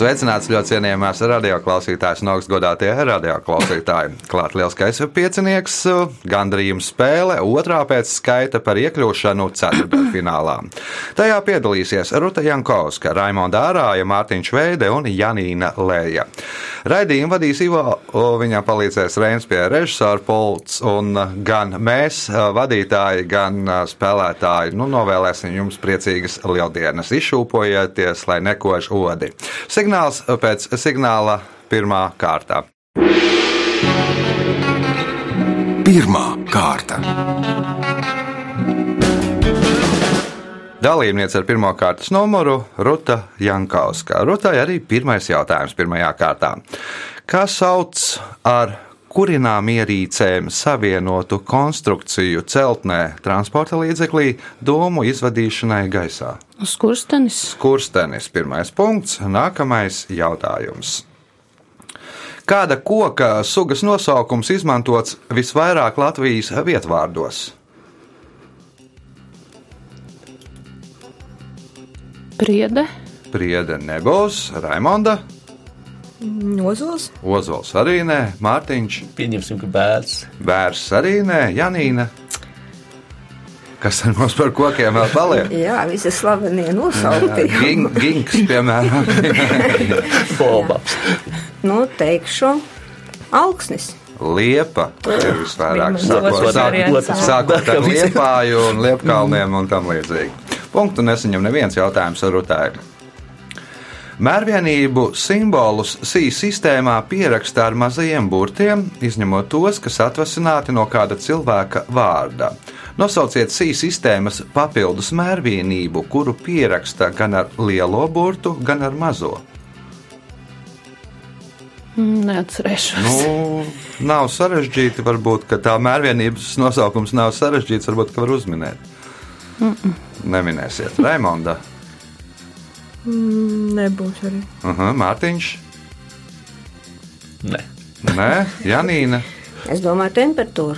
Sveicināts ļoti cienījamās radioklausītājas, no augstas godātie radioklausītāji. Klāt lielskais piecinieks, gandrījuma spēle, otrā pēc skaita par iekļūšanu ceturtdaļfinālā. Tajā piedalīsies Ruta Jankovska, Raimonda Ārāja, Mārtiņš Veide un Janīna Lēja. Raidījumu vadīs Ivo, viņam palīdzēs Reins pie režisora pults, un gan mēs, vadītāji, gan spēlētāji, nu, novēlēsim jums priecīgas lieldienas. Izšūpojieties, lai nekož odi. Signāls pēc signāla pirmā kārta. Pirmā kārta. Dalībniece ar pirmā kārtas numuru Ruta Jankauska. Rutai arī pirmais jautājums pirmajā kārtā. Kā sauc ar kurinām ierīcēm savienotu konstrukciju celtnē transporta līdzeklī domu izvadīšanai gaisā? Skurstenis. Skurstenis, pirmais punkts. Nākamais jautājums. Kāda koka sugas nosaukums izmantots visvairāk Latvijas vietvārdos? Priede. Priede nebūs, Raimonda, Ozols, Ozols arī nē, Mārtiņš, Pieņemsim, ka bērns. Bērs arī nē, Janīna. Kas ar mums par kokiem vēl paliek? jā, visi slavenie nosaukti. Ginks, piemēram. Bobaps. nu, teikšu, augsnis. Liepa ir visvairāk. Sākot, ar liepāju un liepkalniem un tam līdzīgi. Punktu nesaņem neviens jautājums ar rutāju. Mērvienību simbolus SI sistēmā pierakstā ar mazajiem burtiem, izņemot tos, kas atvasināti no kāda cilvēka vārda. Nosauciet SI sistēmas papildus mērvienību, kuru pieraksta gan ar lielo burtu, gan ar mazo. Mm, Neatcerēšos. Nu, nav sarežģīti, varbūt ka tā mērvienības nosaukums nav sarežģīts, varbūt ka var uzminēt. Mm -mm. Neminēsiet, Raimonda, Mm, nebūs arī. -huh, Mārtiņš, Nē. Nē, Janīna. Es domāju, temperatūra.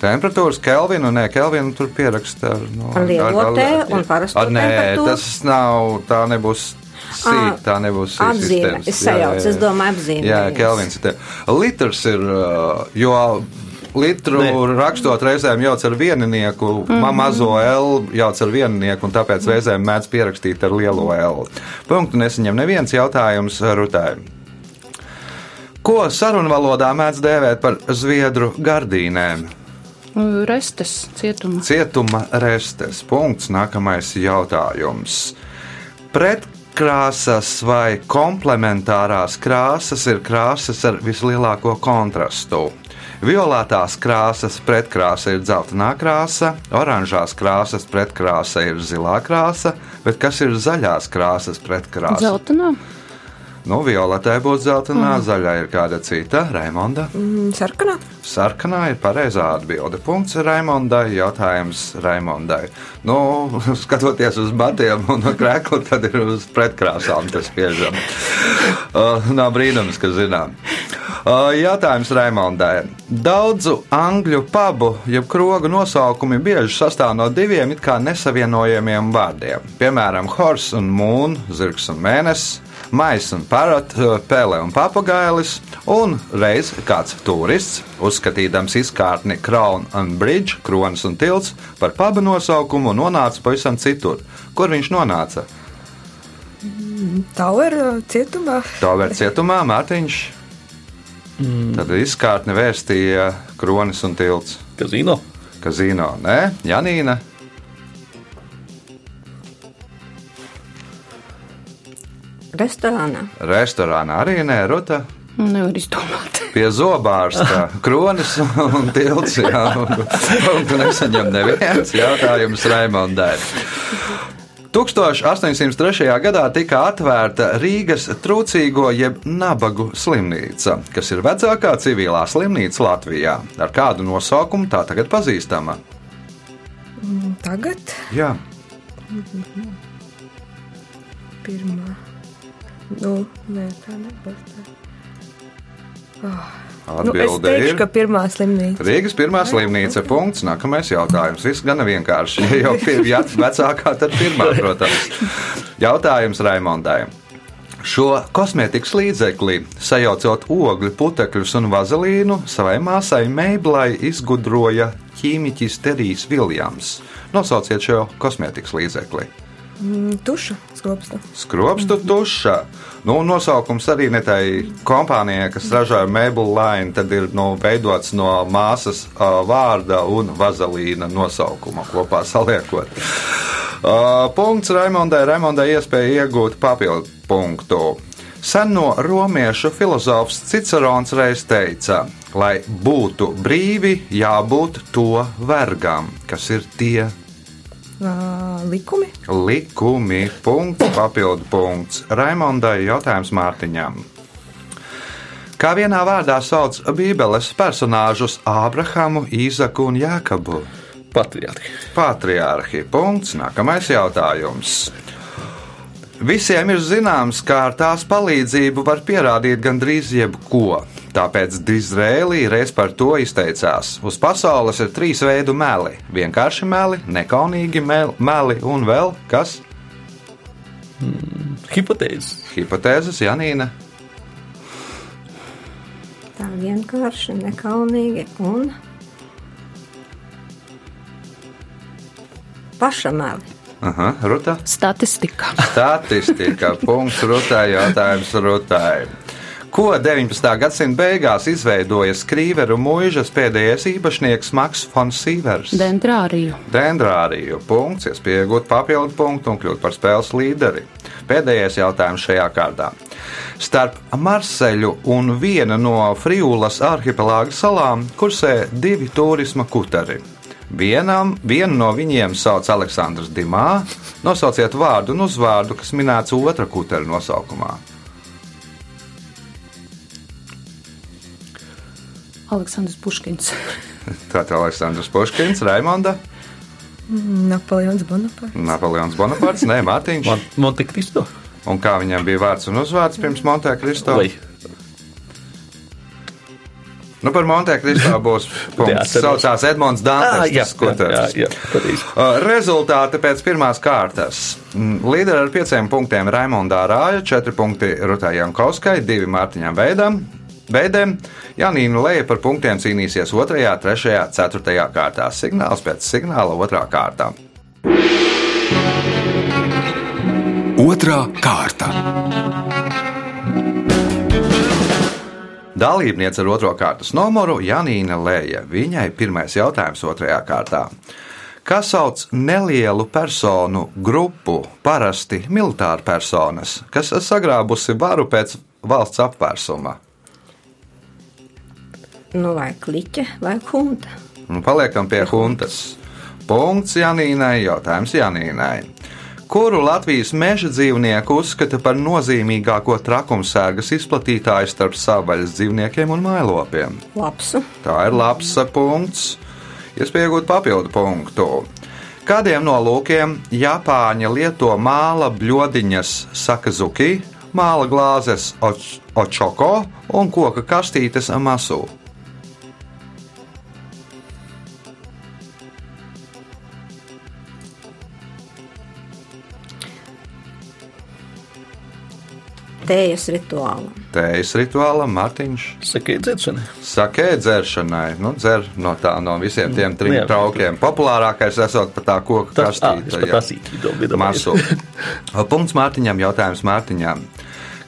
Temperatūras Kelvinu, nē, Kelvinu tur pieraksta ar, no, Ar lielo T un parasto ar, nē, temperatūru? tas nav, tā nebūs. Sī, Ā, tā nebūs sī Apzīme. sistēmas. Es Jā, jā, sajaucu, jā. es domāju, apzīme. Jā, Kelvins ir te. Litrs ir, uh, jo litru ne. rakstot reizēm jauc ar vieninieku, mm -hmm. mazo L jauc ar vieninieku, un tāpēc reizēm mēdz pierakstīt ar lielo L. Punktu nesaņem neviens jautājums Rutai. Ko sarunvalodā mēdz dēvēt par zviedru gardīnēm? Restes cietuma. Cietuma restes. Punkts. Nākamais jautājums. Pretkrāsas vai komplementārās krāsas ir krāsas ar vislielāko kontrastu. Violetās krāsas pretkrāsa ir dzeltenā krāsa, oranžās krāsas pretkrāsa ir zilā krāsa, bet kas ir zaļās krāsas pretkrāsa? Zeltenā. Nu, violetai būtu zeltainā, zaļā ir kāda cita. Raimonda. Mm, sarkanā. Sarkanā ir pareizā atbilde. Punkts Raimondai. Jautājums Raimondai. Nu, skatoties uz batiem un krēklu, tad ir uz pretkrāsām tas spiežam. Uh, nav brīnums, ka zinām. Jautājums Raimondai. Daudzu angļu pubu, jeb krogu nosaukumi bieži sastāv no diviem it kā nesavienojamiem vārdiem. Piemēram, horse un moon, zirgs un mēnesis. Mais un parot, pēle un papagailis, un reiz kāds turists, uzskatīdams izkārtni Crown and Bridge, kronis un tilts, par paba nosaukumu nonāca pavisam citur. Kur viņš nonāca? Uh, cietumā. Tover cietumā, Mārtiņš. Tad izkārtni vēstīja kronis un tilts. Kazino. Kazino, nē, Janīna. Restorānā. Restorānā arī nē, Ruta. Nevar izdomāt. Pie zobārsta kronis un tilts. Jā, un, un tu nesaņem neviens jautājums Raimondai. 1803. gadā tika atvērta Rīgas trūcīgo jeb nabagu slimnīca, kas ir vecākā civilā slimnīca Latvijā. Ar kādu nosaukumu tā tagad pazīstama? Tagad Jā, pirmā. Nu, nē, tā nebūs tā. Oh, Nu, es Atbilde teikšu, ir ka pirmā slimnīca. Rīgas pirmā slimnīca. Punkts. Nākamais jautājums. Viss gan vienkārši. Ja jau ir jā, vecākā, tad pirmā, protams. Jautājums Raimondai. Šo kosmētikas līdzekli, sajaucot ogļu, putekļus un vazelīnu, savai māsai Meiblai izgudroja ķīmiķis Terijs Viljams. Nosauciet šo kosmētikas līdzekli. Mm, Tuša skropsta. Skropstu tuša. Nu, nosaukums arī ne tai kompānijai, kas ražoja Mabel Line, tad ir nu, veidots no māsas uh, vārda un vazelīna nosaukuma kopā saliekot. Uh, punkts Raimondai. Raimondai iespēja iegūt papildu punktu. Sen no romiešu filozofs Cicerons reiz teica, lai būtu brīvi, jābūt to vergam, kas ir tie Uh, likumi. Likumi, punkts, papildu punkts. Raimondai jautājums Mārtiņam. Kā vienā vārdā sauc Bībeles personāžus Ābrahamu, Īzaku un Jākabu? Patriarhi. Patriārhi. Punkts. Nākamais jautājums. Visiem ir zināms, ka ar tās palīdzību var pierādīt gandrīz jebko. Tāpēc Dizrēlī reiz par to izteicās. Uz pasaules ir trīs veidu meli - vienkārši meli, nekaunīgi mel- meli un vēl kas? Hipotēzes. Hipotēzes Janīna. Tā vienkārši, nekaunīgi un pašamēli. Aha, Ruta. Statistika. Statistika. Punkts Rutai. Jautājums Rutai. Ko 19. gadsimta beigās izveidoja skrīveru mūžas pēdējais īpašnieks Maks Fonsīvers? Dendrāriju. Dendrāriju. Punkts, iespējot papildu punktu un kļūt par spēles līderi. Pēdējais jautājums šajā kārtā. Starp Marseļu un vienu no Friulas arhipelāga salām kursē divi turisma kuteri. Vienam, vienu no viņiem sauc Aleksandrs Dimā. Nosauciet vārdu un uzvārdu, kas minēts otra kutera nosaukumā. Aleksandrs Puškins. Tātad Aleksandrs Puškins, Raimonda, Napoleons Bonaparte. Napoleons Bonaparts, Nē, Mārtiņš. Mon Montekristo. Un kā viņam bija vārds un uzvārds pirms Monte Cristo? Vai Nu, par Monte Cristo būs punkts. Saucās Edmunds Ah, Dantes. jā, jā, jā, pareizi. Uh, Rezultāti pēc pirmās kārtas. Mm, Līderi ar pieciem punktiem Raimondā Rāja, četri punkti Rutai Jankauskai, divi Mārtiņam Veidam. Veidem Janīna Leja par punktiem cīnīsies 2, 3, 4 kārtā. Signāls pēc signāla 2. kārtā. Otra kārta. Dalībniece ar otro kārtas numuru Janīna Lēja. Viņai pirmais jautājums otrajā kārtā. Kā sauc nelielu personu grupu, parasti militāru personas, kas sagrābusi varu pēc valsts apvērsuma? Nu, vai kliķe, vai hunta. Un paliekam pie huntas. Punkts Janīnai, jautājums Janīnai. Kuru Latvijas meža dzīvnieku uzskata par nozīmīgāko trakumsērgas izplatītāju starp savvaļas dzīvniekiem un mailopiem? Lapsu. Tā ir labs punkts. Iespēja iegūt papildu punktu. Kādiem nolūkiem Japāņi lieto māla bļodiņas sakazuki, māla glāzes oč- očoko un koka kastītes masu? Tējas rituālam. Tējas rituālam, Mārtiņš. Sakiet, dzeršana. Sakē dzeršanai, nu, dzer no tā, no visiem tiem trim Nu, jā. traukiem. Populārākais esot pat tā koka Tas kastīte. asīti domāju. Masu. Punkts Mārtiņam, jautājums Mārtiņam.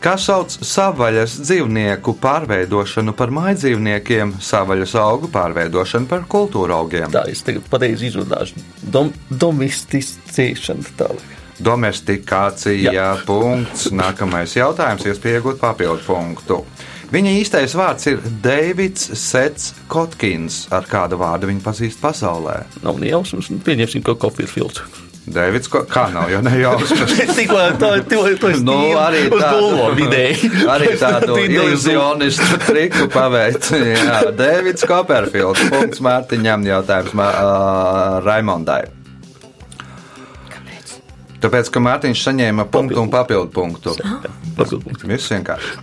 Kā sauc savvaļas dzīvnieku pārveidošanu par mājdzīvniekiem, savvaļas augu pārveidošanu par kultūra augiem? Tā es tagad pareizi izrunāšu. Dom, domesticēšana tālāk. Domestikācija, Jā. punkts. Nākamais jautājums, iespēja iegūt papildu punktu. Viņa īstais vārds ir Deivids Sets Kotkins. Ar kādu vārdu viņu pazīst pasaulē? Nav ne jausmas, nu, pieņemsim, ka Kofīrfilds. Deivids, ko, kā nav, jo nejausmas. Tikko tā, to, to es Nu, arī tādu- vidēji. Arī tādu iluzionistu triku paveic. Jā, Deivids Koperfields. Punkts Mārtiņam. Jautājums Mā- ā, Raimondai. Tāpēc, ka Mārtiņš saņēma punktu un papildu punktu. Viss vienkārši.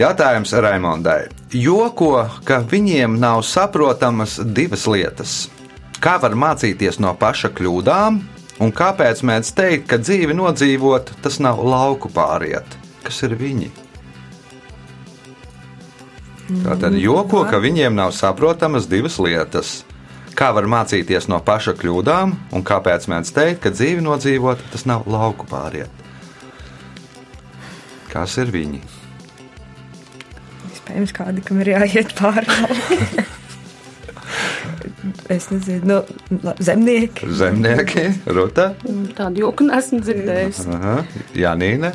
Jautājums Raimondai. Joko, ka viņiem nav saprotamas divas lietas. Kā var mācīties no paša kļūdām, un kāpēc mēdz teikt, ka dzīvi nodzīvot, tas nav lauku pāriet? Kas ir viņi? Tātad joko, ka viņiem nav saprotamas divas lietas. Kā var mācīties no paša kļūdām, un kāpēc mēdz teikt, ka dzīvi nodzīvot, tas nav lauku pāriet? Kas ir viņi? Iespējams, kādi, kam ir jāiet pāri. es nezinu, nu, zemnieki. Zemnieki, Ruta, Tādu joku nesmu dzirdējis. Aha. Janīne,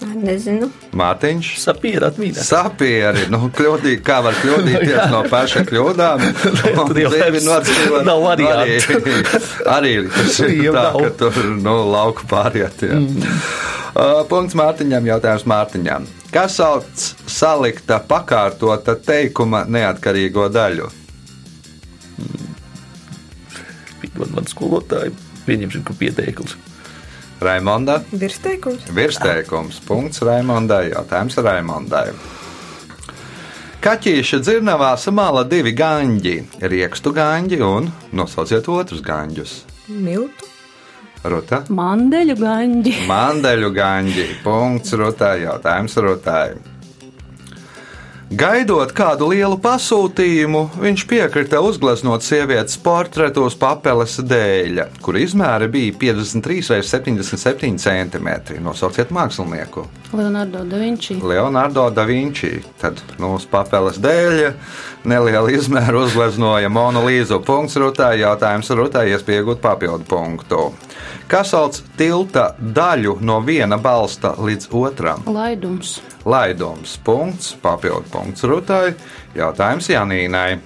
Nezinu. Mārtiņš. Sapierat mīnā. Sapieri, nu, kļūdīt, kā var kļūdīties no paša kļūdām. Tur jau vairs nodzīvot nav variantu. Arī, arī tā, ka tur nu, lauku pāriet. Jā. Uh, punkts Mārtiņam, jautājums Mārtiņam. Kas sauc salikta pakārtota teikuma neatkarīgo daļu? Piedod man skolotāji. Pieņemsim, ka pieteikums. Raimonda, Virsteikums. Virsteikums. Punkts Raimondai. Jautājums Raimondai. Kaķīša dzirnavā samāla divi ganģi - riekstu ganģi un nosauciet otrus ganģus. Miltu. Ruta. Mandeļu gaņģi. Mandeļu ganģi. Punkts Rutai. Jautājums Rutai. Gaidot kādu lielu pasūtījumu, viņš piekrita uzgleznot sievietes portretu uz papeles dēļa, kur izmēri bija 53 vai 77 cm. Nosauciet mākslinieku. Leonardo da Vinci. Leonardo da Vinci. Tad nu, uz papeles dēļa neliela izmēra uzgleznoja monolīzu. Punkts Rutai. Jautājums Rutai iespējot papildu punktu. Kas sauc tilta daļu no viena balsta līdz otram? Laidums. Laidums. Punkts. Papildu punkts Rutai. Jautājums Janīnai.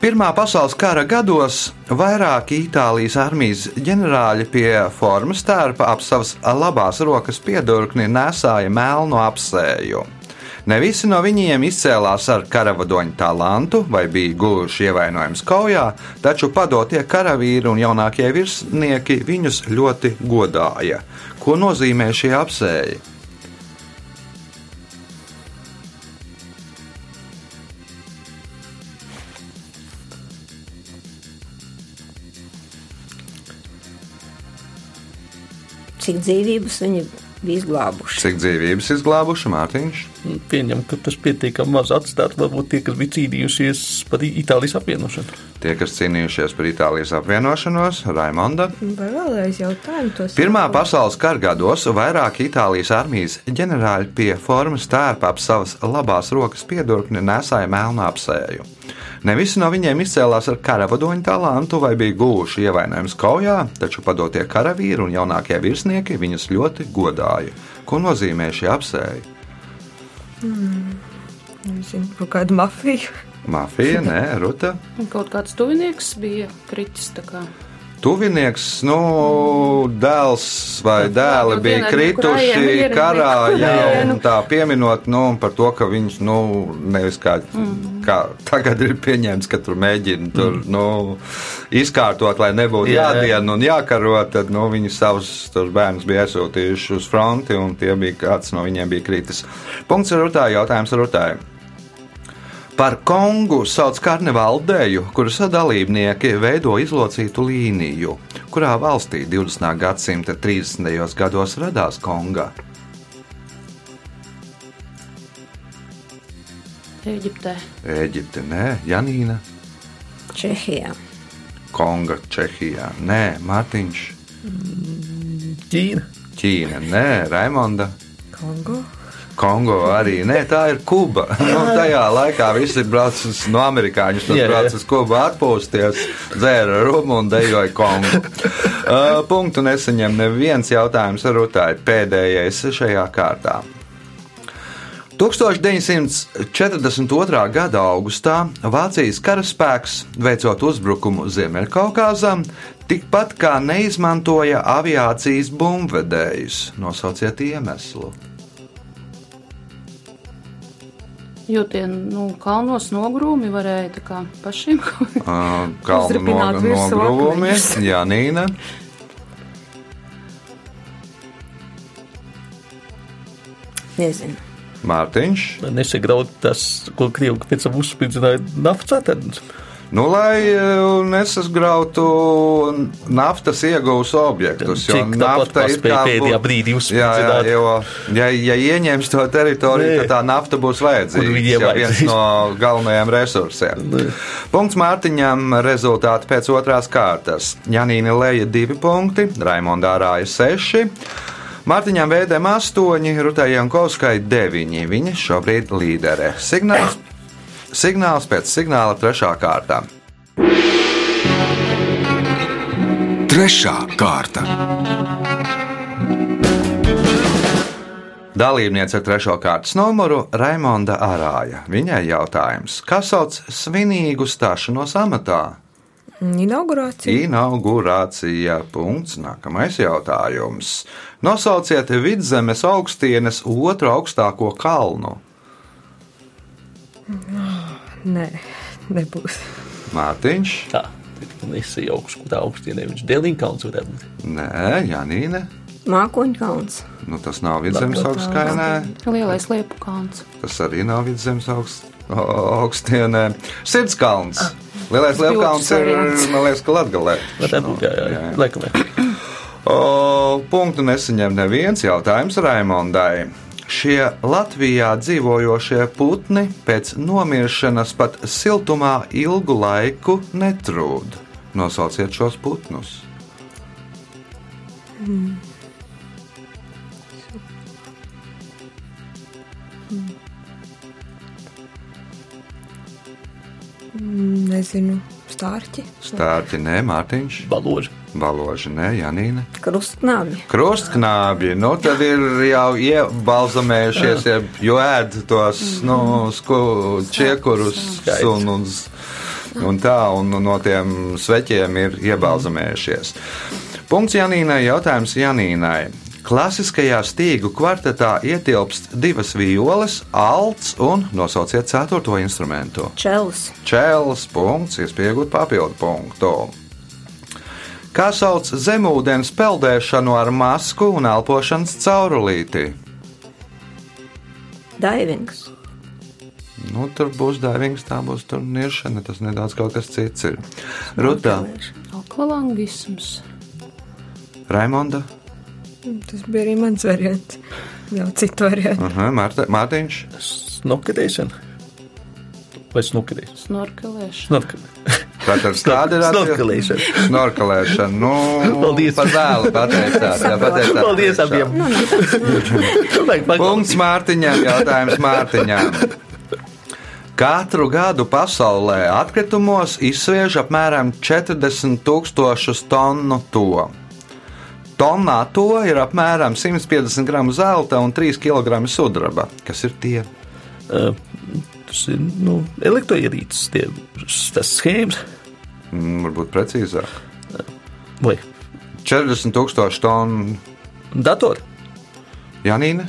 Pirmā pasaules kara gados vairāki Itālijas armijas ģenerāļi pie formas tērpa ap savas labās rokas piedurkni nesāja melnu apsēju. Ne visi no viņiem izcēlās ar karavadoņa talantu vai bija guvuši ievainojums kaujā, taču padotie karavīri un jaunākie virsnieki viņus ļoti godāja. Ko nozīmē šie apsēji? Cik dzīvības viņi bija izglābuši? Cik dzīvības izglābuši Mārtiņš? Pieņem, ka tas pietiekami maz atstāt. Varbūt tie, kas bija cīnījušies par Itālijas apvienošanu. Tie, kas cīnījušies par Itālijas apvienošanos, Raimonda. Vai vēlreiz jautājumu tos? Pirmā pasaules kara gados vairāki Itālijas armijas ģenerāļi pie formas tērpa ap savas labās rokas piedurkni nesāja melnu apsēju. Ne visi no viņiem izcēlās ar karavadoņa talantu vai bija guvuši ievainojumus kaujā, taču padotie karavīri un jaunākie virsnieki viņus ļoti godāja. Ko nozīmē šie apsēji? Nezinu, kaut kādu mafiju. Mafija, nē, ruta. Kaut kāds tuvinieks bija kritis. Tuvinieks, nu, dēls vai dēli jau bija krituši karā, jā, un tā pieminot, nu, par to, ka viņš, nu, nevis kā, kā tagad ir pieņemts, ka tur mēģina tur, nu, izkārtot, lai nebūtu Jā, jā. jādien un jākaro, tad, nu, viņi savus tos bērnus bija aizsūtījuši uz fronti, un tie bija, kāds no viņiem bija kritis. Punkts ar rutāju, jautājums ar rutāju. Par Kongu sauc karnevālu dēļu, kuras dalībnieki veido izlocītu līniju. Kurā valstī 20. gadsimta 30. gados radās Konga? Eģiptē. Eģipte, nē, Janīna, Čehijā. Konga, Čehijā, nē, Mārtiņš, Ķīna. Ķīna, nē, Raimonda. Kongo. Kongo arī. Nē, tā ir Kuba. Nu, tajā laikā visi brauc uz, no amerikāņu. Tur Jā, jā. brauc uz Kubu atpūsties, dzēra rumu un dejoja Kongu. Uh, punktu nesaņem neviens jautājums ar rutāju. Pēdējais šajā kārtā. 1942. gada augustā Vācijas karaspēks, veicot uzbrukumu Ziemeļkaukāzā, tikpat kā neizmantoja aviācijas bumbvedējus. Nosauciet iemeslu. Jo tie nu, kalnos nogrūmi varēja kā, pašiem kalnos nogrūmi. Jā, Nīna. Nezinu. Mārtiņš. Nesagraut tas, ko Krievija pēc tam uzspridzināja naftas atradnes. Nu, lai eh, nesasgrautu naftas iegūs objektus. jo Cik nafta ir kā pēdējā brīdī uzspridzināt. jo, ja, ja ieņems to teritoriju, Nē. tad tā nafta būs vajadzīga. viņiem jau viens no galvenajiem resursiem. Punkts Mārtiņam rezultāti pēc otrās kārtas. Janīna Leja divi punkti, Raimondā Rāja seši. Mārtiņam Vēdēm 8, Rutai Jankovskai 9. Viņa šobrīd līdere. Signāls, signāls pēc signāla trešā kārtā. Trešā kārta. Dalībniece ar trešo kārtas numuru Raimonda Arāja. Viņai jautājums, kas sauc svinīgu stāšanos amatā? Inaugurācija. Inaugurācija. Punkts. Nākamais jautājums. Nosauciet vidzemes augstienes otru augstāko kalnu. Nē, nebūs. Mārtiņš, Tā, nesajauks, kur tā augstienē viņš Delinkauns varētu būt. Nē, Janīne. Mākoņu kalns. Nu, tas nav vidzemes augstskainē. Lielais liepu kalns. Tas arī nav vidzemes augst, augstienē. Sirdskalns. Lielais Tas bija liepkalns otrs ir, man liekas, ka Latgalē. Varētu būt, jā, jā, jā. Laikam, jā. O, punktu nesaņem neviens jautājums Raimondai. Šie Latvijā dzīvojošie putni pēc nomiršanas pat siltumā ilgu laiku netrūd. Nosauciet šos putnus. Nezinu, stārķi. Stārķi, nē, Mārtiņš, Baloži. Baloži, nē, Janīna. Krustknābi. Krustknābi, nu tad ir jau iebalzamējušies, jeb- jo ēd tos nu, sku, čiekurus un, un, un tā, un no tiem sveķiem ir iebalzamējušies. Punkts Janīnai, jautājums Janīnai. Klasiskajā stīgu kvartetā ietilpst divas violes, alts un nosauciet ceturto instrumentu. Čels. Čēlis punkts, iespējot papildu punktu. Kā sauc zemūdens peldēšanu ar masku un elpošanas caurulīti? Daivings. Nu, tur būs dārings, tā būs tur niešana, tas nedaudz kaut kas cits ir. Rutā, Akvalangisms. Raimonda, Tas bija arī mans variants. Jau citu variantu. uh -huh, Mārtiņš, Snokedēšana. Vai snokedēšana? Snorkelēšana. Snorkelēšana. Tātad kāda ir Snorkelēšana. Snorkelēšana. Nu, Paldies. Par vēlu pateicāt. jā, pateicāt. Paldies abiem. Vajag paklausīt. Punkts Mārtiņam, jautājums Mārtiņam. Katru gadu pasaulē atkritumos izsviež apmēram 40 tūkstošus tonu to. Tonnā to ir apmēram 150 gramu zelta un 3 kg sudraba. Kas ir tie? Tas ir nu, elektroierīces, tie, tas schēmas. Mm, varbūt precīzāk. Vai 40 tūkstoši tonu datori? Janīna.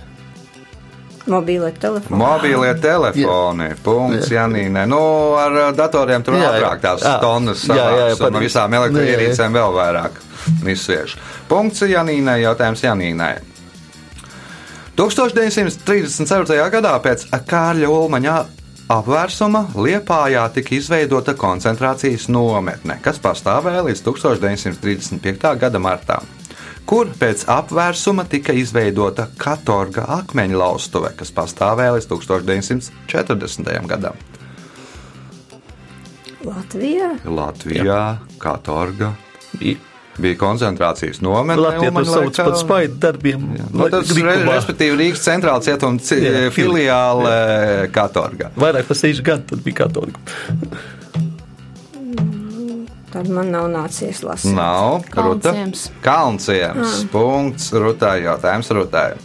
Mobīlē telefonu. Mobīlie telefoni. Punkts Janīnai. Nu, ar uh, datoriem tur Jā, jā. ātrāk tās Jā. tonnas Jā, jā, jā, savāks, un visām elektroierīcēm vēl vairāk izsviež. Punkts Janīnai, jautājums Janīnai. 1934. gadā pēc Kārļa Ulmaņa apvērsuma Liepājā tika izveidota koncentrācijas nometne, kas pastāvēja līdz 1935. gada martām kur pēc apvērsuma tika izveidota katorga akmeņa laustuve, kas pastāvēja līdz 1940. gadam. Latvijā. Latvijā katorga Bija. bija koncentrācijas nometne. To Ulmaņa sauc par spaidu darbiem. Nu, tas ir Grikumā. respektīvi Rīgas centrāla cietuma ci- Jā, filiāle Katorga. Vairāk par sešu gadu tad bija katolika. Tad man nav nācies lasīt. Nav Ruta. Kalnciems. Kalnciems. Punkts Rutai. Jautājums Rutai.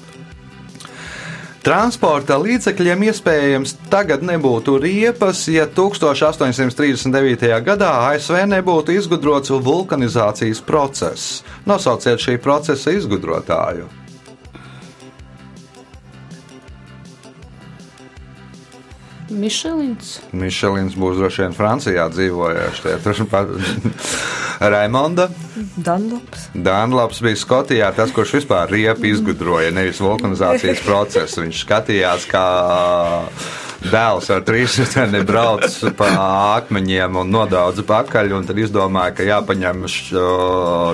Transporta līdzekļiem iespējams tagad nebūtu riepas, ja 1839. gadā ASV nebūtu izgudrots vulkanizācijas process. Nosauciet šī procesa izgudrotāju. Mišelins. Mišelins būs droši vien Francijā. Turpat Raimonda. Dunlops. Dunlops bija Skotijā tas, kurš vispār riepu izgudroja, nevis vulkanizācijas procesu. Viņš skatījās, kā dēls ar trīsriteni brauc pa akmeņiem un nodaudz pakaļ, un tad izdomāja, ka jāpaņem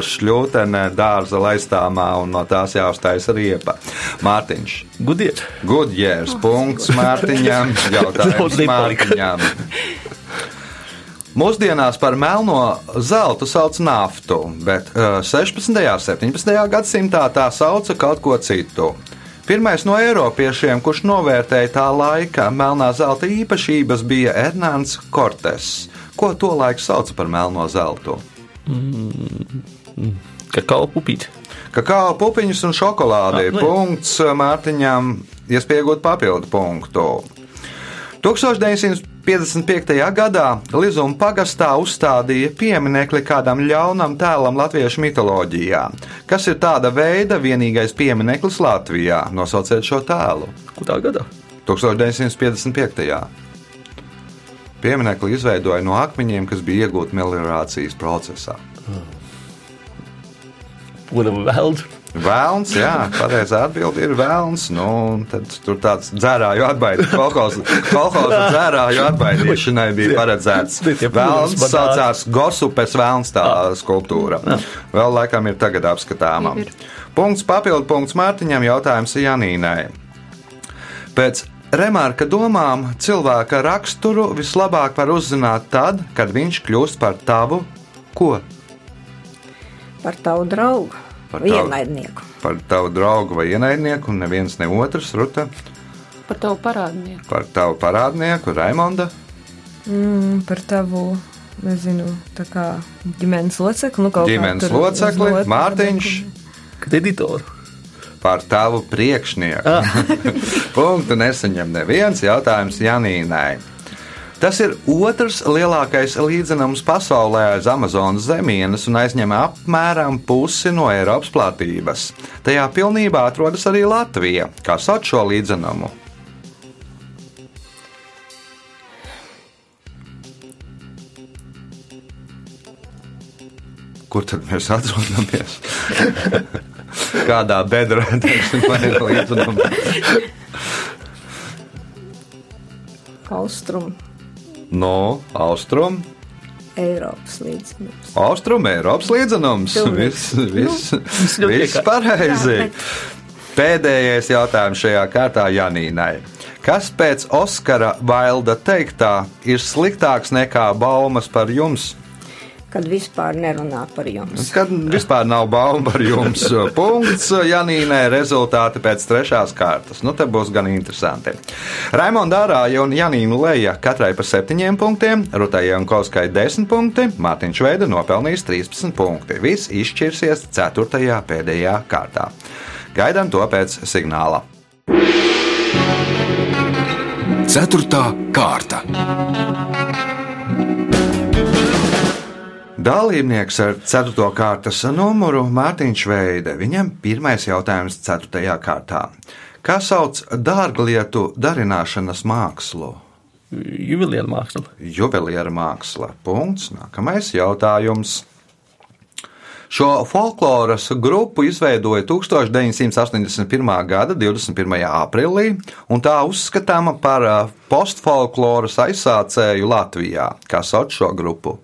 šļūtene dārza laistāmā un no tās jāuztais riepa. Mārtiņš. Gudiet! Gudjērs, punkts Mārtiņam, jautājums. Mārtiņam. Mūsdienās par melno zeltu sauc naftu, bet uh, 16. un 17. gadsimtā tā sauca kaut ko citu. Pirmais no eiropiešiem, kurš novērtēja tā laika melnā zelta īpašības, bija Ernāns Kortes. Ko to laiku sauca par melno zeltu? Kakao pupīti. Kakao pupiņas un šokolāde ir Ah, nu punkts Mārtiņam, iespējot papildu punktu. 1955. gadā Lizuma pagastā uzstādīja pieminiekli kādam ļaunam tēlam latviešu mitoloģijā. Kas ir tāda veida vienīgais piemineklis Latvijā? Nosauciet šo tēlu. Kurā gadā? 1955. Pieminekli izveidoja no akmeņiem, kas bija iegūti meliorācijas procesā. Kura veldu? Vēlns, jā, pareizā atbilde ir vēlns. Nu, tad tur tāds dzērāju atbaidīšana, kolekcijas dzērāju atbaidīšanai bija paredzēts. Vēlns saucās Gosupes vēlns tā skulptūra. Vēl laikam ir tagad apskatāma. Punkts papildu punkts Mārtiņam jautājums Janīnai. Pēc Remarka domām cilvēka raksturu vislabāk var uzzināt tad, kad viņš kļūst par tavu ko? Par tavu draugu, Par tavu- vienaidnieku. Par tavu draugu vai ienaidnieku, un neviens ne otrs, Ruta. Par tavu parādnieku. par tavu parādnieku, Raimonda. Mm, par tavu, nezinu, tā kā ģimenes locekli. Nu, kaut kā Ģimenes tur locekli, Mārtiņš. Kad editoru? Par tavu priekšnieku. Punktu nesaņem neviens jautājums Janīnai. Tas ir otrs lielākais līdzenums pasaulē aiz Amazonas zemienes un aizņem apmēram pusi no Eiropas platības. Tajā pilnībā atrodas arī Latvija, kā sauc šo līdzenumu. Kur tad mēs atrodamies? Kādā bedrē teiksim, vai līdzenumā? Austrum No austrumu. Eiropas līdzinājums. Austrum Eiropas līdzenums. Viss, viss, ļoti viss vienkārši. pareizi. Jā, bet- Pēdējais jautājums šajā kārtā Janīnai. Kas pēc Oskara Vailda teiktā ir sliktāks nekā baumas par jums? Kad vispār nerunā par jums. Kad vispār nav bauma par jums. Punkts Janīnai rezultāti pēc trešās kārtas. Nu, te būs gan interesanti. Raimonda Dārāja un Janīna Leja katrai pa septiņiem punktiem, Rutai Jankovskai 10 punkti, Mārtiņš Veida nopelnījis 13 punkti. Viss izšķirsies 4. pēdējā kārtā. Gaidām to pēc signāla. Ceturtā kārta. Dalībnieks ar 4. kārtas numuru Mārtiņš Veide. Viņam pirmais jautājums 4. kārtā. Kā sauc dārglietu darināšanas mākslu? Juvelieru māksla. Juvelieru māksla. Punkts. Nākamais jautājums. Šo folkloras grupu izveidoja 1981. gada 21. aprīlī, un tā uzskatāma par ā, postfolkloras aizsācēju Latvijā. Kā sauc šo grupu?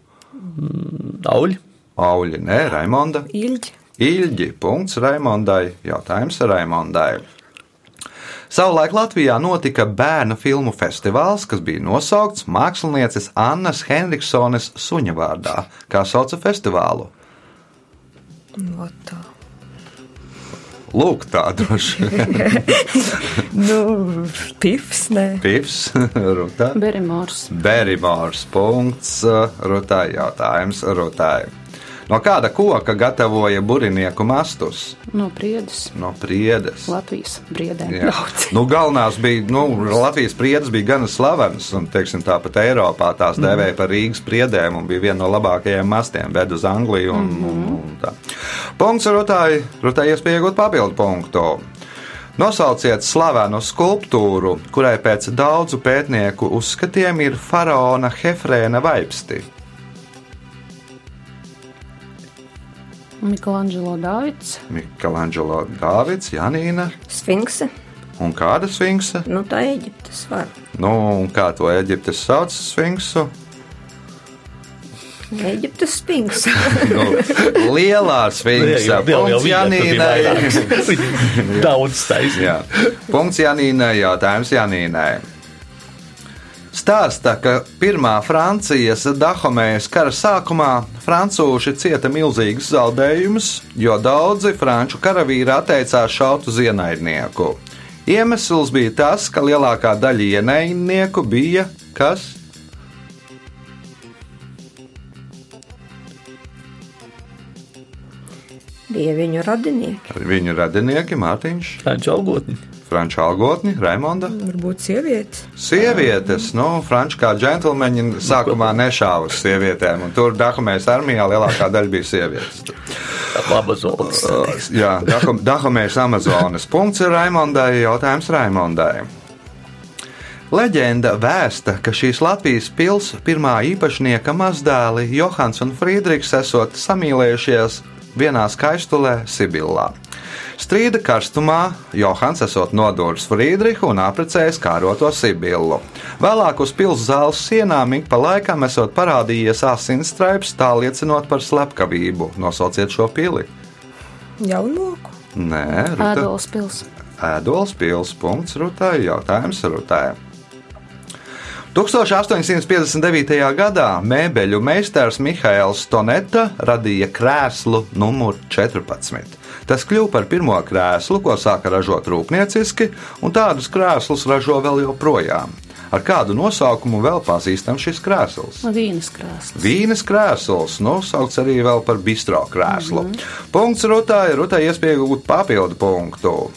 Auļi. Auļi, nē, Raimonda. Ilģi. Ilģi. Punkts Raimondai. Jautājums Raimondai. Savulaik Latvijā notika bērnu filmu festivāls, kas bija nosaukts mākslinieces Annas Henriksones suņa vārdā. Kā sauca festivālu? Ot tā. Lūk, tā droši vien. Nu, pifs, nē. Pifs, Rutā. Berimors. Berimors. Punkts. Rutai jautājums Rutai. No kāda koka gatavoja burinieku mastus? No priedes. No priedes. Latvijas briedēm. Jā. Nu, galvenās bija, nu, Latvijas priedes bija gan slavenas, un, teiksim, tāpat Eiropā tās dēvēja par Rīgas priedēm, un bija viena no labākajiem mastiem, ved uz Angliju. Un, un, un tā. Punkts Rutai iespēja iegūt papildu punktu. Nosauciet slavenu skulptūru, kurai pēc daudzu pētnieku uzskatiem ir faraona Hefrēna vaipsti. Miklāņģelo Dāvids. Mikelāņģelo Dāvids, Janīna Sfinkse. un kāda sfinksa? Nu, tā Eģiptes var. Nu, un kā to Eģiptes sauc sfinksu? Eģiptes sfinkse. Nu, lielā sfinksa. Punkts Janīnai. Daudz taisnība. Punkts Janīnai, jautājums Janīnai. Stāsta, ka pirmā Francijas Dahomējas kara sākumā francūši cieta milzīgus zaudējumus, jo daudzi franču karavīri atteicās šaut uz ienaidnieku. Iemesls bija tas, ka lielākā daļa ienaidnieku bija kas? Bija viņu radinieki. Viņu radinieki Mārtiņš, Franču algotni. Franču algotni, Raimonda. Varbūt sievietes. Sievietes, nu, franču kā džentlmeņi sākumā nešāva uz sievietēm, un tur Dahomējas armijā lielākā daļa bija sievietes. Amazonas. Jā, Daho- Dahomējas Amazonas. Punkts ir Raimondai, jautājums Raimondai. Leģenda vēsta, ka šīs Latvijas pilsētas pirmā īpašnieka mazdēli Johans un Friedrichs esot samīlējušies vienā skaistulē Sibillā. Strīda karstumā Johans esot nodūris Friedrihu un apprecējis kāroto Sibillu. Vēlāk uz pilsētas zāles sienām ik pa laikam esot parādījies asinsstraips, tā liecinot par slepkavību. Nosauciet šo pili. Jaunoku. Nē, Ruta. Ēdols pils. Ēdols pils. Punkts Rutai. Jautājums Rutai. 1859. gadā mēbeļu meistars Mihails Stoneta radīja krēslu numuru 14. Tas kļuva par pirmo krēslu, ko sāka ražot rūpnieciski, un tādus krēslus ražo vēl joprojām. Ar kādu nosaukumu vēl pazīstams šis krēsls? Vīnas krēsls. Vīnes krēsls, nosaukts arī vēl par bistro krēslu. Mm -hmm. Punkts Rutai, Rutai iespēja gūt papildu punktu.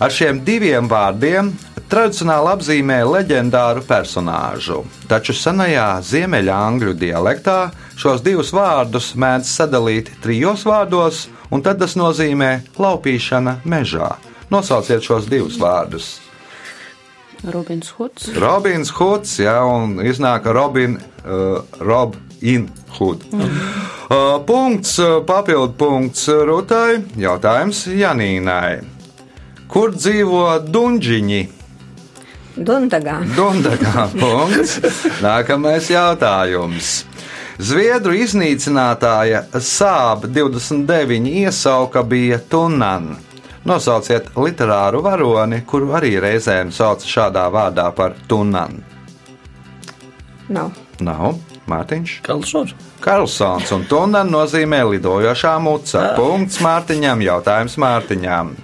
Ar šiem diviem vārdiem tradicionāli apzīmē leģendāru personāžu, taču senajā ziemeļangļu dialektā šos divus vārdus mēdz sadalīt trijos vārdos, un tad tas nozīmē laupīšana mežā. Nosauciet šos divus vārdus. Robins Huds. Robins Hoods, jā, un iznāk Robin, uh, Robin Hood. Uh, punkts, uh, papildu punkts Rutai, jautājums Janīnai. Kur dzīvo dunģiņi? Dundagā. Dundagā punkts. Nākamais jautājums. Zviedru iznīcinātāja Sāba 29 iesauka bija Tunan. Nosauciet literāru varoni, kuru arī reizēm sauc šādā vārdā par Tunan. Nav. Nav Mārtiņš. Kalsons. Karlsons un Tunan nozīmē lidojošā muca. Punkts Mārtiņam, jautājums Mārtiņam.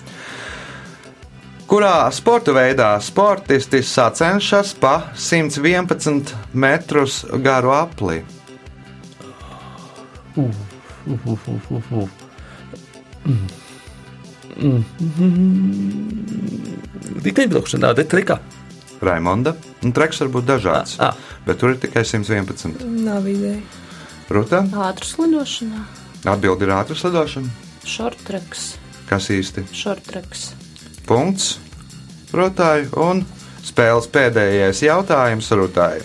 Kurā sporta veidā sportisti sacenšas pa 111 metrus garu apli? Riteņbraukšanā, bet trikā. Raimonda. Un treks var būt dažāds, Ah, ah. bet tur ir tikai 111. Nav ideja. Ruta, Ātras lidošanā. atbildi ir ātras lidošana. Šortreks. Kas īsti? Šortreks. Punkts Rutai un spēles pēdējais jautājums Rutai.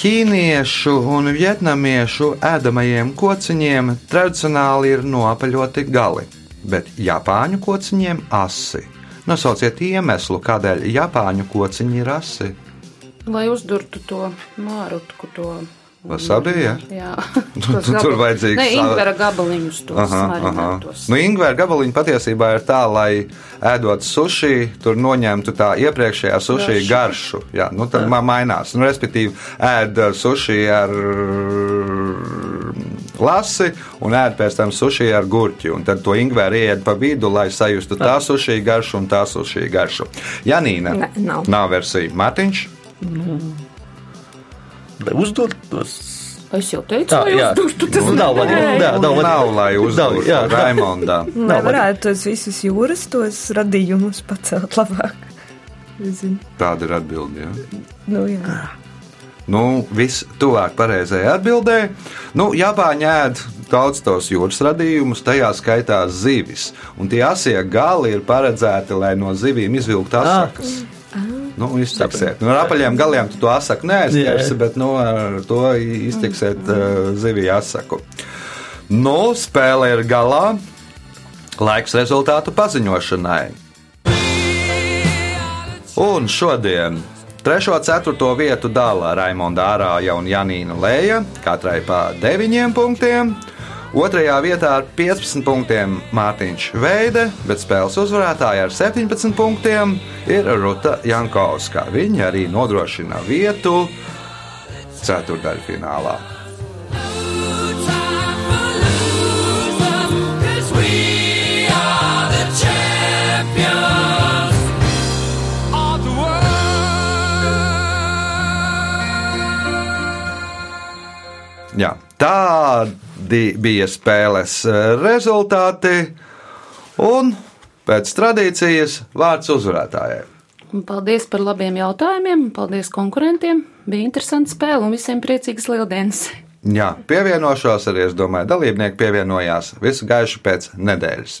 Ķīniešu un vietnamiešu ēdamajiem kociņiem tradicionāli ir noapaļoti gali, bet japāņu kociņiem asi. Nosauciet iemeslu, kādēļ japāņu kociņi ir asi. Lai uzdurtu to mārutku, to. Wasabi, ja? Jā, Tur- Tos tur vajadzīgs Ne, ingvera gabaliņus tos Aha, aha. marinātos. Nu, Ingūna gabaliņa patiesībā ir tā, lai ēdot sushi, tur noņemtu tā iepriekšējā sushi Garšu. garšu. Jā, nu, tad man mainās. Nu, respektīvi, ēd uh, sushi ar lasi un ēd pēc tam sushi ar gurķi. Un tad to ingūru ieiet pa vidu, lai sajustu tā sushi garšu un tā sushi garšu. Janīna. Ne, nav. Nav versija. Matiņš. Lai uzdod tos. Es jau teicu, Tā, jā. uzdurtu tas Nu, nav, Nē. jā, nav, Nav, lai uzdotu jā. Raimondā. Lai varētu tos visus jūras tos radījumus pacelt labāk. Es zinu. Tāda ir atbilde. Ja? Nu, jā. Nu, viss tuvāk pareizajai atbildēji. Nu, Japāņi ēd daudz tos jūras radījumus, tajā skaitā zivis. Un tie asie gali ir paredzēti, lai no zivīm izvilktu asakas. Nu, izteksiet. Nu, ar apaļiem galiem tu to asaku neaizķersi, Jā. bet nu, ar to izteksiet uh, ziviju asaku. Nu, spēle ir galā. Laiks rezultātu paziņošanai. Un šodien trešo ceturto vietu dala Raimonda Ārāja un Janīna Lēja, katrai pa 9 punktiem. Otrajā vietā ar 15 punktiem Mārtiņš Veide, bet spēles uzvarētāja ar 17 punktiem ir Ruta Jankovska. Viņa arī nodrošina vietu ceturdaļfinālā. Jā, tādi bija spēles eh, rezultāti, un pēc tradīcijas vārds uzvarētājai. Paldies par labiem jautājumiem, paldies konkurentiem. Bija interesanti spēle un visiem priecīgas lieldienas. Jā, pievienošos arī, es domāju, dalībnieki pievienojās visu gaišu pēc nedēļas.